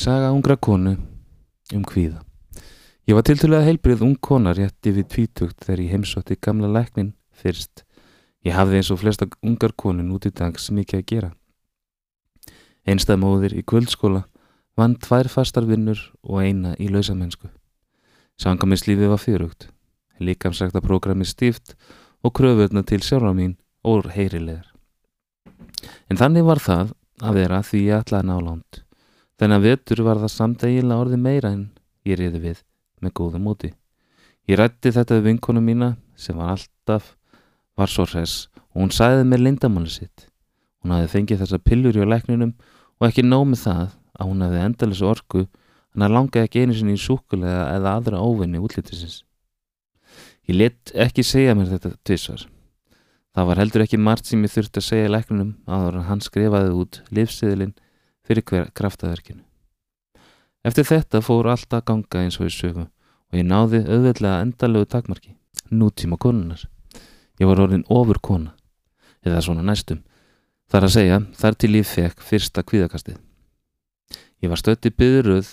Saga ungra konu um kvíða. Ég var tiltölulega heilbrið ung kona rétti við tvítugt þegar ég heimsótti gamla læknin fyrst. Ég hafði eins og flesta ungar konun út í dags mikið að gera. Einstað móðir í kvöldskóla vann tvær fastar vinnur og eina í lausamennsku. Sangamislífið var fyrugt, líkamsrækta prógrami stíft og kröfurna til sjálfra mín og heyrilegar. En þannig var það að vera því ég ætlaði nálánt. Þennan vetur var það samt eiginlega orði meira en ég reyði við með góða móti. Ég rætti þetta við vinkonu mína sem var alltaf var svo hress og hún sæði mér lindamáli sitt. Hún hafði fengið þessa pillur í lækninum og ekki nómið það að hún hafði endalessu orku en að langaði ekki einu sinni í súkulega eða aðra óvinni útlýttisins. Ég let ekki segja mér þetta tvissvar. Það var heldur ekki margt sem ég þurfti að segja lækninum að hann skrifaði út livsiðilinn fyrir hver kraftaverkinu. Eftir þetta fór allt að ganga eins og í sögu og ég náði auðveitlega endalögu takmarki, nútíma konunar. Ég var orðin ofur kona, eða svona næstum. Það er að segja, þar til ég fekk fyrsta kvíðakastið. Ég var stötti byðuröð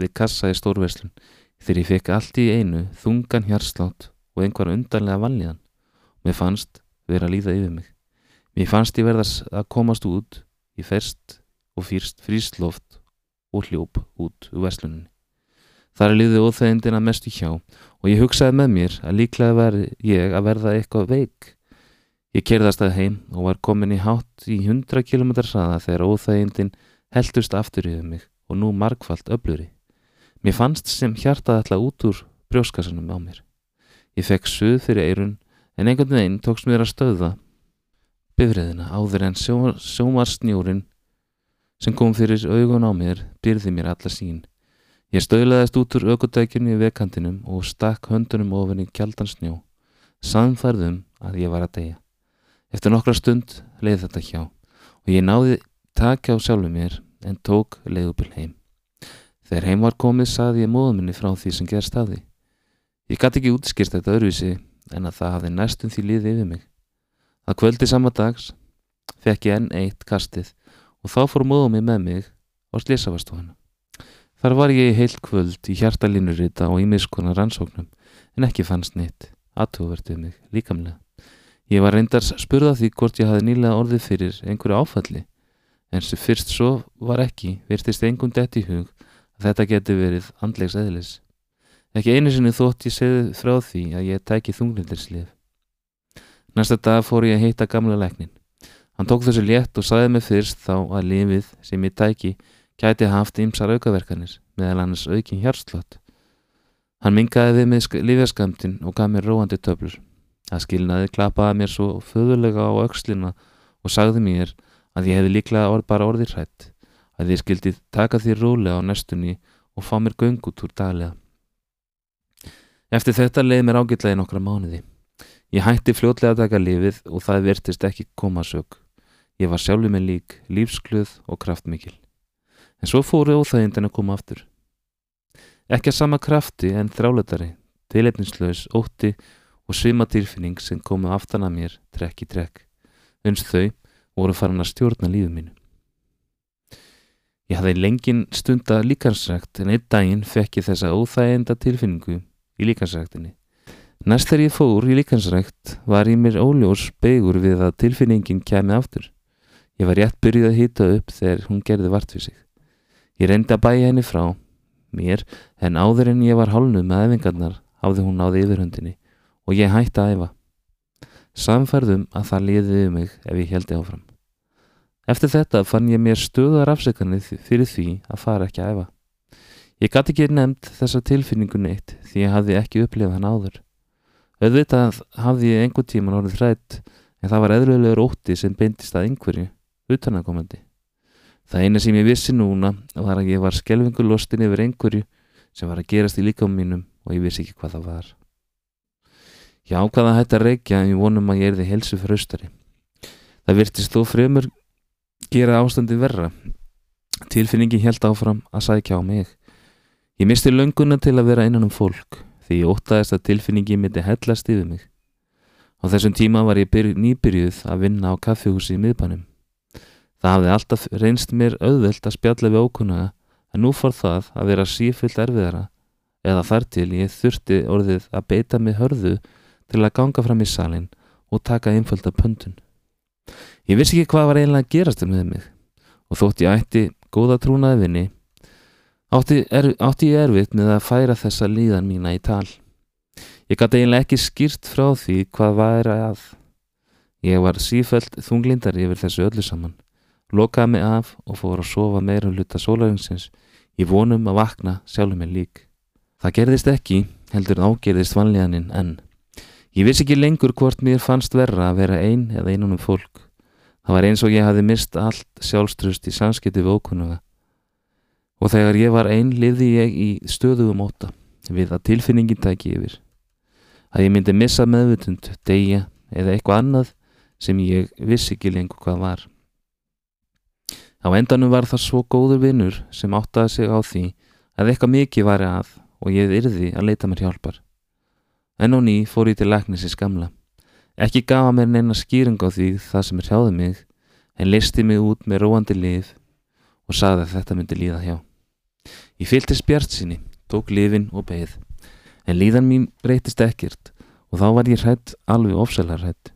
við kassa í stórverslun þegar ég fekk allt í einu þungan hjarslátt og einhver undarlega vanlíðan. Mér fannst vera að líða yfir mig. Mér fannst ég verðast að komast út í ferst og fyrst frísloft og hljóp út úr vesluninni. Þar liði óþægindin að mestu hjá og ég hugsaði með mér að líklega var ég að verða eitthvað veik. Ég kerðast að heim og var komin í hátt í 100 km hraða þegar óþægindin heldust aftur yfir mig og nú margfalt öbluri. Mér fannst sem hjartað ætla út úr brjóskasunum á mér. Ég fekk suð fyrir eirun en einhvern veginn tóks mér að stöða bifriðina áður en sjómarsnjórin sem kom fyrir augun á mér byrði mér alla sín. Ég stöðlaðist út úr aukudækjunni í vekantinum og stakk höndunum ofin í kjaldan snjó. Samfærðum að ég var að deyja. Eftir nokkra stund leiði þetta hjá og ég náði takja á sjálfu mér en tók leiðubil heim. Þegar heim var komið saði ég móðuminni frá því sem gerst að því. Ég gæti ekki útskýrst þetta öðruvísi en að það hafði næstum því liðið yfir mig. Að kvöldi sama dags fekk ég enn eitt kastið og þá fór móðuminn með mig á slísavastofunum. Þar var ég í heilt kvöld í hjartalínurita og ímiðskonar rannsóknum en ekki fannst nýtt, aðtóvertið mig líkamlega. Ég var reyndars spurða því hvort ég hafi nýlega orðið fyrir einhverju áfalli en sem fyrst svo var ekki, virtist engum dætt í hug að þetta geti verið andlegs eðlis. Ekki einu sinni þótt ég segði frá því að ég tæki þunglindirslið. Næsta dag fór ég að heita gamla leknin. Hann tók þessu létt og saði mig fyrst þá að lifið sem ég tæki gæti haft ymsar aukaverkanir meðal annars aukin hjarslott. Hann mingaði við með lífjaskamtin og gaf mér róandi töflur. Það skilnaði klappaði mér svo föðulega á aukslina og sagði mér að ég hefði líklega orð bara orðið hrætt, að ég skildi taka því rólega á næstunni og fá mér göng út úr daglega. Eftir þetta leiði mér í nokkra mánuði. Ég hætti fljótlega að taka lifið og það vertist ekki koma sög. Ég var sjálfur með lík, lífskluð og kraftmikil en svo fóru óþægindin að koma aftur. Ekki að sama krafti en þráletari, tilefninslaus, ótti og svima dýrfinning sem komu aftan að mér trekk í trekk, uns þau voru farin að stjórna lífið mínu. Ég hafði lengin stunda líkansrækt en einn daginn fekk ég þessa óþæginda tilfinningu í líkansræktinni. Næst þegar ég fór í líkansrækt var ég mér óljós begur við að tilfinningin kemi aftur. Ég var rétt byrjuð að hýta upp þegar hún gerði vart við sig. Ég reyndi að bæja henni frá mér en áður en ég var hálnuð með efingarnar áði hún náði yfirhundinni og ég hætti að æfa. Samferðum að það liði við mig ef ég heldi áfram. Eftir þetta fann ég mér stöðar afsökanið fyrir því að fara ekki að æfa. Ég gæti ekki nefnt þessa tilfinningu neitt því ég hafði ekki upplifað hann áður. Öðvitað hafði ég einhver tíman orðið hrætt en það var eðlulegur ótti sem beintist að einhverju, utanakomandi. Það eina sem ég vissi núna var að ég var skelvingu lostin yfir einhverju sem var að gerast í líkam mínum og ég vissi ekki hvað það var. Ég ákvaða að hætta að reykja en ég vonum að ég erði helsu fraustari. Það virtist þó fremur gera ástandi verra. Tilfinningi held áfram að sækja á mig. Ég misti lönguna til að vera innan um fólk því ég ótaðist að tilfinningi myndi hellast yfir mig. Á þessum tíma var ég nýbyrjuð að vinna á kaffihúsi í miðbænum. Það hafði alltaf reynst mér auðvelt að spjalla við ókunnaga en nú fór það að vera sífullt erfiðara eða þar til ég þurfti orðið að beita mig hörðu til að ganga fram í salin og taka einfölda pöntun. Ég vissi ekki hvað var eiginlega að gerast um mig og þótt ég ætti góða trúnaði vinni átti, er, átti ég erfitt með að færa þessa líðan mína í tal. Ég gæti eiginlega ekki skýrt frá því hvað væri að. Ég var sífælt þunglindar yfir þessu öllu saman, lokaði mig af og fór að sofa meira hluta sólarinsins í vonum að vakna sjálfur mig lík. Það gerðist ekki, heldur ágerðist vanlíðaninn enn. Ég vissi ekki lengur hvort mér fannst verra að vera einn eða einunum fólk. Það var eins og ég hafi mist allt sjálfstrust í samskipti við ókunnuga. Og þegar ég var einn liði ég í stöðugum óta við að tilfinningin tæki yfir. Að ég myndi missa meðvutund, deyja eða eitthvað annað sem ég vissi ekki lengur hvað var. Á endanum var það svo góður vinnur sem áttaði sig á því að eitthvað mikið var að og ég yrði að leita mér hjálpar. En á ný fór ég til læknisins gamla. Ekki gafa mér neina skýring á því það sem er hjáði mig, en listi mig út með róandi lif og saði að þetta myndi líða hjá. Ég fylgti spjart sinni, tók lifin og beigð, en líðan mín breytist ekkert og þá var ég hrætt alveg ofsalega hrætt.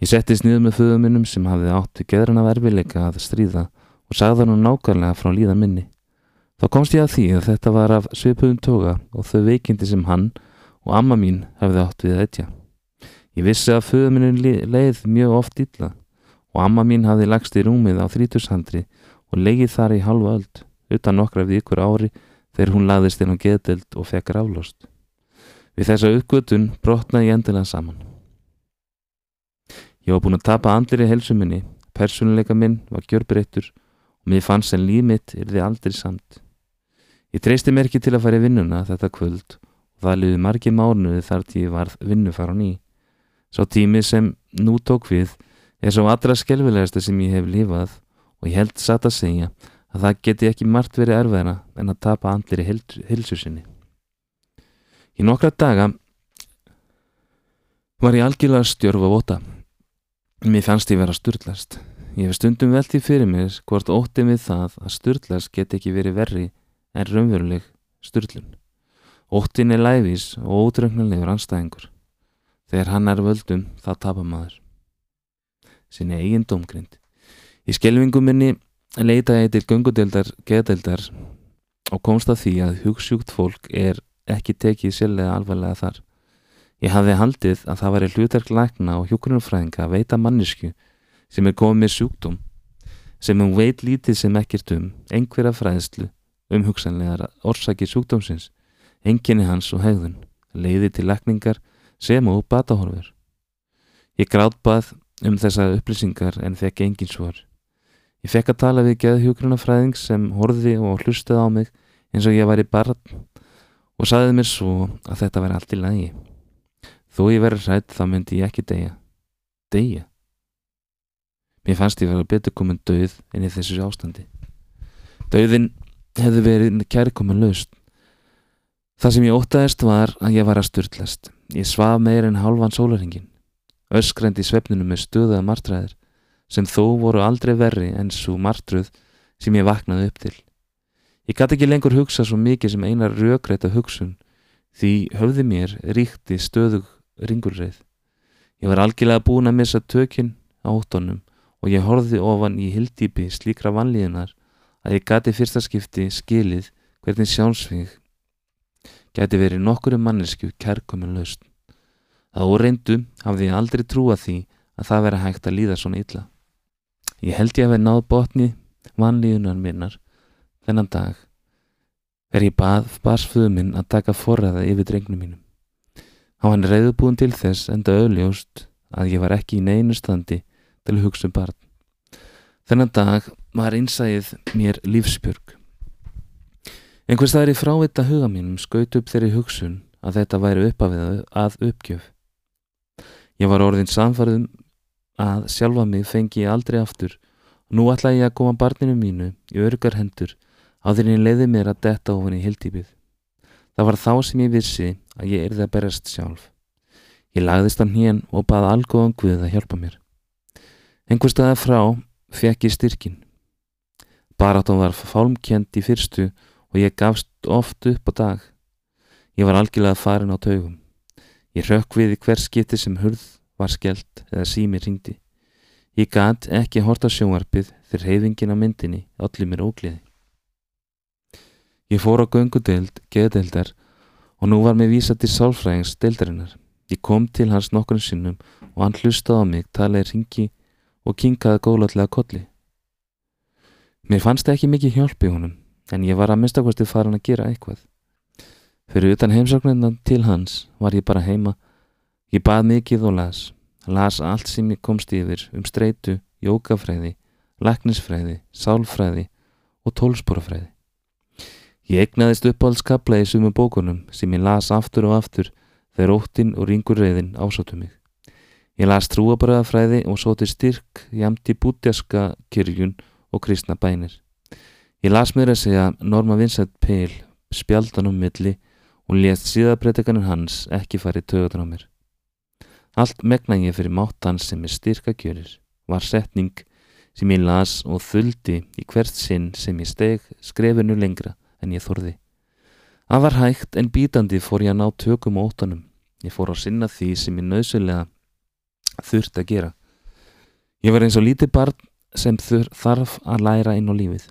Ég settist niður með föðuminnum sem hafði átt við geðrana verfileika að stríða og sagði hann nákvæmlega frá líðan minni. Þá komst ég að því að þetta var af svipuðum toga og þau veikindi sem hann og amma mín hefði átt við eitthja. Ég vissi að föðuminin leið mjög oft illa og amma mín hafði lagst í rúmið á þríturshandri og leigið þar í halva öld utan nokkra vikur ári þegar hún laðist inn á geðdelt og fekk rálost. Við þessa uppgötun brotnaði ég endilega saman. Ég var búin að tapa andlir í helsuminni, persónuleika minn var gjörbreyttur og mér fannst en líf mitt er því aldrei samt. Ég treysti mér ekki til að fara í vinnuna þetta kvöld Það liði margi mánuði þar til ég varð vinnufar á ný. Svo tími sem nú tók við er svo allra skelvilegasta sem ég hef lifað og ég held satt að segja að það geti ekki margt verið erfiðana en að tapa andlir í hilsu sinni. Í nokkra daga var ég algjörlega stjörf á vota. Mér fannst ég vera styrlast. Ég hef stundum veltið fyrir mér hvort óttið við það að styrlast geti ekki verið verri en raunveruleg styrlun. Óttin er læfís og ótröngnulegur anstæðingur. Þegar hann er völdum, þá tapar maður. Sinni eigin domgrind. Í skelvingu minni leitaði ég til gungudeldar, geðdeldar og komst að því að hugssjúkt fólk er ekki tekið sérlega alvarlega þar. Ég hafði haldið að það væri hlutverk lækna og hjókunarfræðinga að veita mannisku sem er komið með sjúkdóm, sem hún veit lítið sem ekkert um, einhverja fræðslu um hugsanlegar orsaki sjúkdómsins enginni hans og hegðun, leiði til lekningar sem og batahorfur. Ég gráðbað um þessa upplýsingar en fekk engin svar. Ég fekk að tala við geðhjókrunafræðing sem horfiði og hlustaði á mig eins og ég var í barn og saðið mér svo að þetta væri allt í lagi. Þó ég verið hrætt þá myndi ég ekki deyja. Deyja? Mér fannst ég verið að betur komin döð inn í þessu ástandi. Döðin hefði verið kærkomin löst Það sem ég ótaðist var að ég var að styrtlast. Ég svaf meir en halvan sólaringin. Öskrendi í svefninu með stuðaða martræðir sem þó voru aldrei verri en svo martruð sem ég vaknaði upp til. Ég gæti ekki lengur hugsa svo mikið sem einar rökreita hugsun því höfði mér ríkti stöðug ringurreið. Ég var algjörlega búin að missa tökinn á óttonum og ég horfði ofan í hildýpi slíkra vanlíðinar að ég gæti fyrsta skipti skilið hvernig sjánsvig gæti verið nokkuru mannesku kærkomin laust. Það óreyndu hafði ég aldrei trúa því að það veri hægt að líða svona illa. Ég held ég að vera náð botni vanlíðunar minnar þennan dag er ég bað barsföðu minn að taka forræða yfir drengnum mínum. Há hann reyðubúin til þess enda auðljóst að ég var ekki í neinu standi til að hugsa um barn. Þennan dag var einsæðið mér lífsbjörg. Einhvers það er í frávita huga mínum skaut upp þeirri hugsun að þetta væri uppafið að uppgjöf. Ég var orðin samfarið að sjálfa mig fengi ég aldrei aftur og nú ætla ég að koma barninu mínu í örgar hendur á því en leiði mér að detta ofan í hildýpið. Það var þá sem ég vissi að ég erði að berast sjálf. Ég lagðist á hnén og baði algóðan Guð að hjálpa mér. Einhvers staðar frá fekk ég styrkin. Baráttan var fálmkjent í fyrstu og ég gafst oft upp á dag. Ég var algjörlega farin á taugum. Ég rökk við í hver skipti sem hurð var skellt eða sími ringdi. Ég gat ekki horta sjónvarpið þegar reyfingin á myndinni allir mér ógliði. Ég fór á göngudeld, geðdeldar og nú var mér vísa til sálfræðings deildarinnar. Ég kom til hans nokkurnu sinnum og hann hlustaði á mig, talaði ringi og kinkaði góðlega kolli. Mér fannst ekki mikið hjálp í honum, en ég var að minnstakosti farin að gera eitthvað. Fyrir utan heimsóknirna til hans var ég bara heima. Ég bað mikið og las. Las allt sem ég komst yfir um streitu, jókafræði, laknisfræði, sálfræði og tólsporafræði. Ég egnaðist uppáhaldskapla í sumum bókunum sem ég las aftur og aftur þegar óttinn og ringur reyðin ásáttu mig. Ég las trúabröðafræði og sóti styrk jamt í bútjaska kyrjun og kristna bænir. Ég las mér að segja Norma Vincent Pale spjaldan um milli og lést síðabreitekanir hans ekki farið tögutan á mér. Allt megna ég fyrir máttans sem er styrka kjörir var setning sem ég las og þuldi í hvert sinn sem ég steg skrefinu lengra en ég þorði. Það var hægt en bítandi fór ég að ná tökum á óttanum. Ég fór að sinna því sem ég nöðsulega þurft að gera. Ég var eins og lítið barn sem þarf að læra inn á lífið.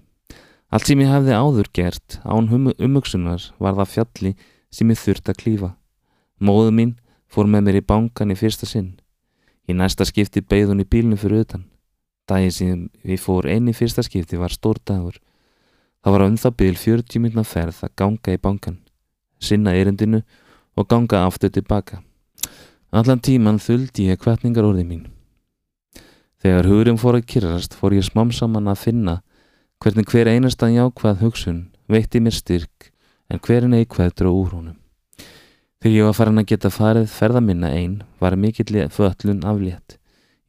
Allt sem ég hefði áður gert án umugsunar var það fjalli sem ég þurft að klífa. Móðu mín fór með mér í bankan í fyrsta sinn. Í næsta skipti beigð hún í bílnu fyrir utan. Dægi sem við fór eini fyrsta skipti var stór dagur Það var um það byrjil 40 minna ferð að ganga í bankan, sinna erindinu og ganga aftur tilbaka. Allan tíman þuldi ég hvetningar orði mín. Þegar hugurinn fór að kyrrast fór ég smám saman að finna hvernig hver einastan jákvæð hugsun veitti mér styrk en hverin eikvæð dró úr honum. Þegar ég var farin að geta farið ferða minna einn var mikill föllun aflétt.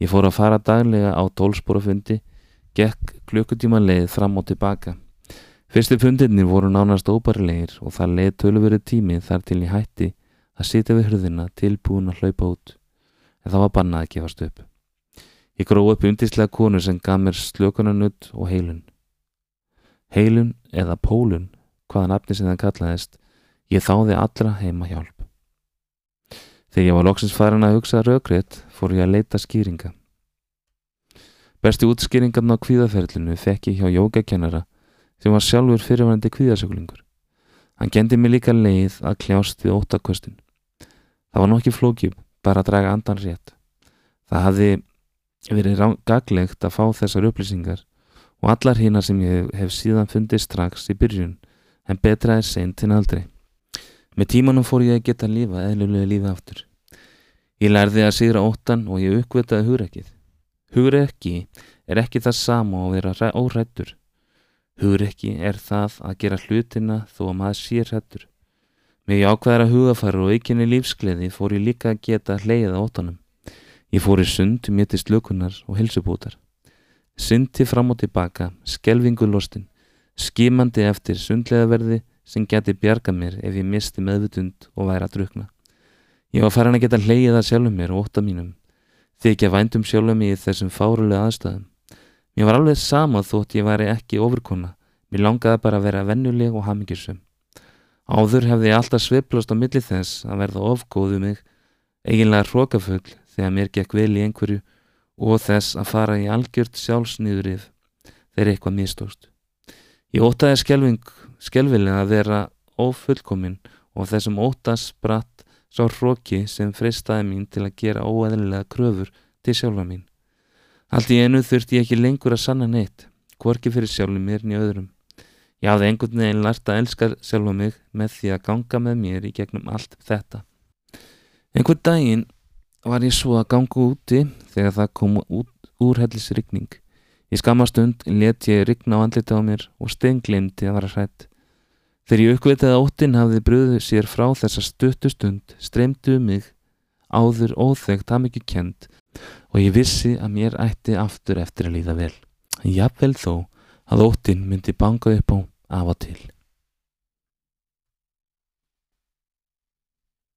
Ég fór að fara daglega á tólsporafundi, gekk klukkutíma leið fram og tilbaka. Fyrstu fundirni voru nánast óbærilegir og það leið tölurverið tími þar til ég hætti að sitja við hurðina tilbúin að hlaupa út en það var bannað að gefast upp. Ég gróð upp undislega konu sem gaf mér slökunanutt og heilun. Heilun eða pólun, hvaða nafni sem það kallaðist, ég þáði allra heima hjálp. Þegar ég var loksins farin að hugsa raugrétt fór ég að leita skýringa. Besti útskýringarna á kvíðaferlinu fekk ég hjá jógakennara sem var sjálfur fyrirvændi kvíðasökulingur. Hann gendi mig líka leið að kljást við óttakvöstin. Það var nokkið flókjum, bara að draga andan rétt. Það hafði verið gaglegt að fá þessar upplýsingar og allar hína sem ég hef síðan fundið strax í byrjun, en betra er seint en aldrei. Með tímanum fór ég að geta að lifa eðlulega lífi aftur. Ég lærði að sigra óttan og ég uppvitaði hugrekkið. Hugrekki er ekki það sama og vera órættur. Hugrekki er það að gera hlutina þó að maður sé hrettur. Með jákvæðara hugafæru og aukinni lífsgleði fór ég líka að geta hleiða óttanum. Ég fór í sund, métist lökunar og helsubútar. Sundi fram og tilbaka, skelvingulostin, skimandi eftir sundlegaverði sem geti bjarga mér ef ég misti meðvutund og væri að drukna. Ég var farin að geta hleiða sjálfum mér og ótta mínum, að vændum sjálfum mér í þessum fárulega aðstæðum. Mér var alveg sama þótt ég væri ekki ofurkona. Mér langaði bara að vera vennuleg og hamingjusum. Áður hefði ég alltaf sviplast á milli þess að verða ofgóðu mig, eiginlega hrókafull þegar mér gekk vel í einhverju og þess að fara í algjört sjálfsnýðurif þegar eitthvað mistóst. Ég ótaði skelvilega að vera ofullkomin og þessum ótas spratt sá hróki sem fristaði mín til að gera óeðlilega kröfur til sjálfa mín. Allt í enu þurfti ég ekki lengur að sanna neitt, hvorki fyrir sjálfum mér niður öðrum. Ég hafði einhvern veginn lært að elska sjálfa mig með því að ganga með mér í gegnum allt þetta. Einhvern daginn var ég svo að ganga úti þegar það kom út úr hellisrykning. Í skamastund let ég rykna á andlita á mér og stenglimti að vara hrætt. Þegar ég uppvitaði að óttin hafði bröðuð sér frá þessa stutustund streymduð um mig áður óþegt að mikið kent og ég vissi að mér ætti aftur eftir að líða vel. Jafnvel þó að óttinn myndi banga upp á af og til.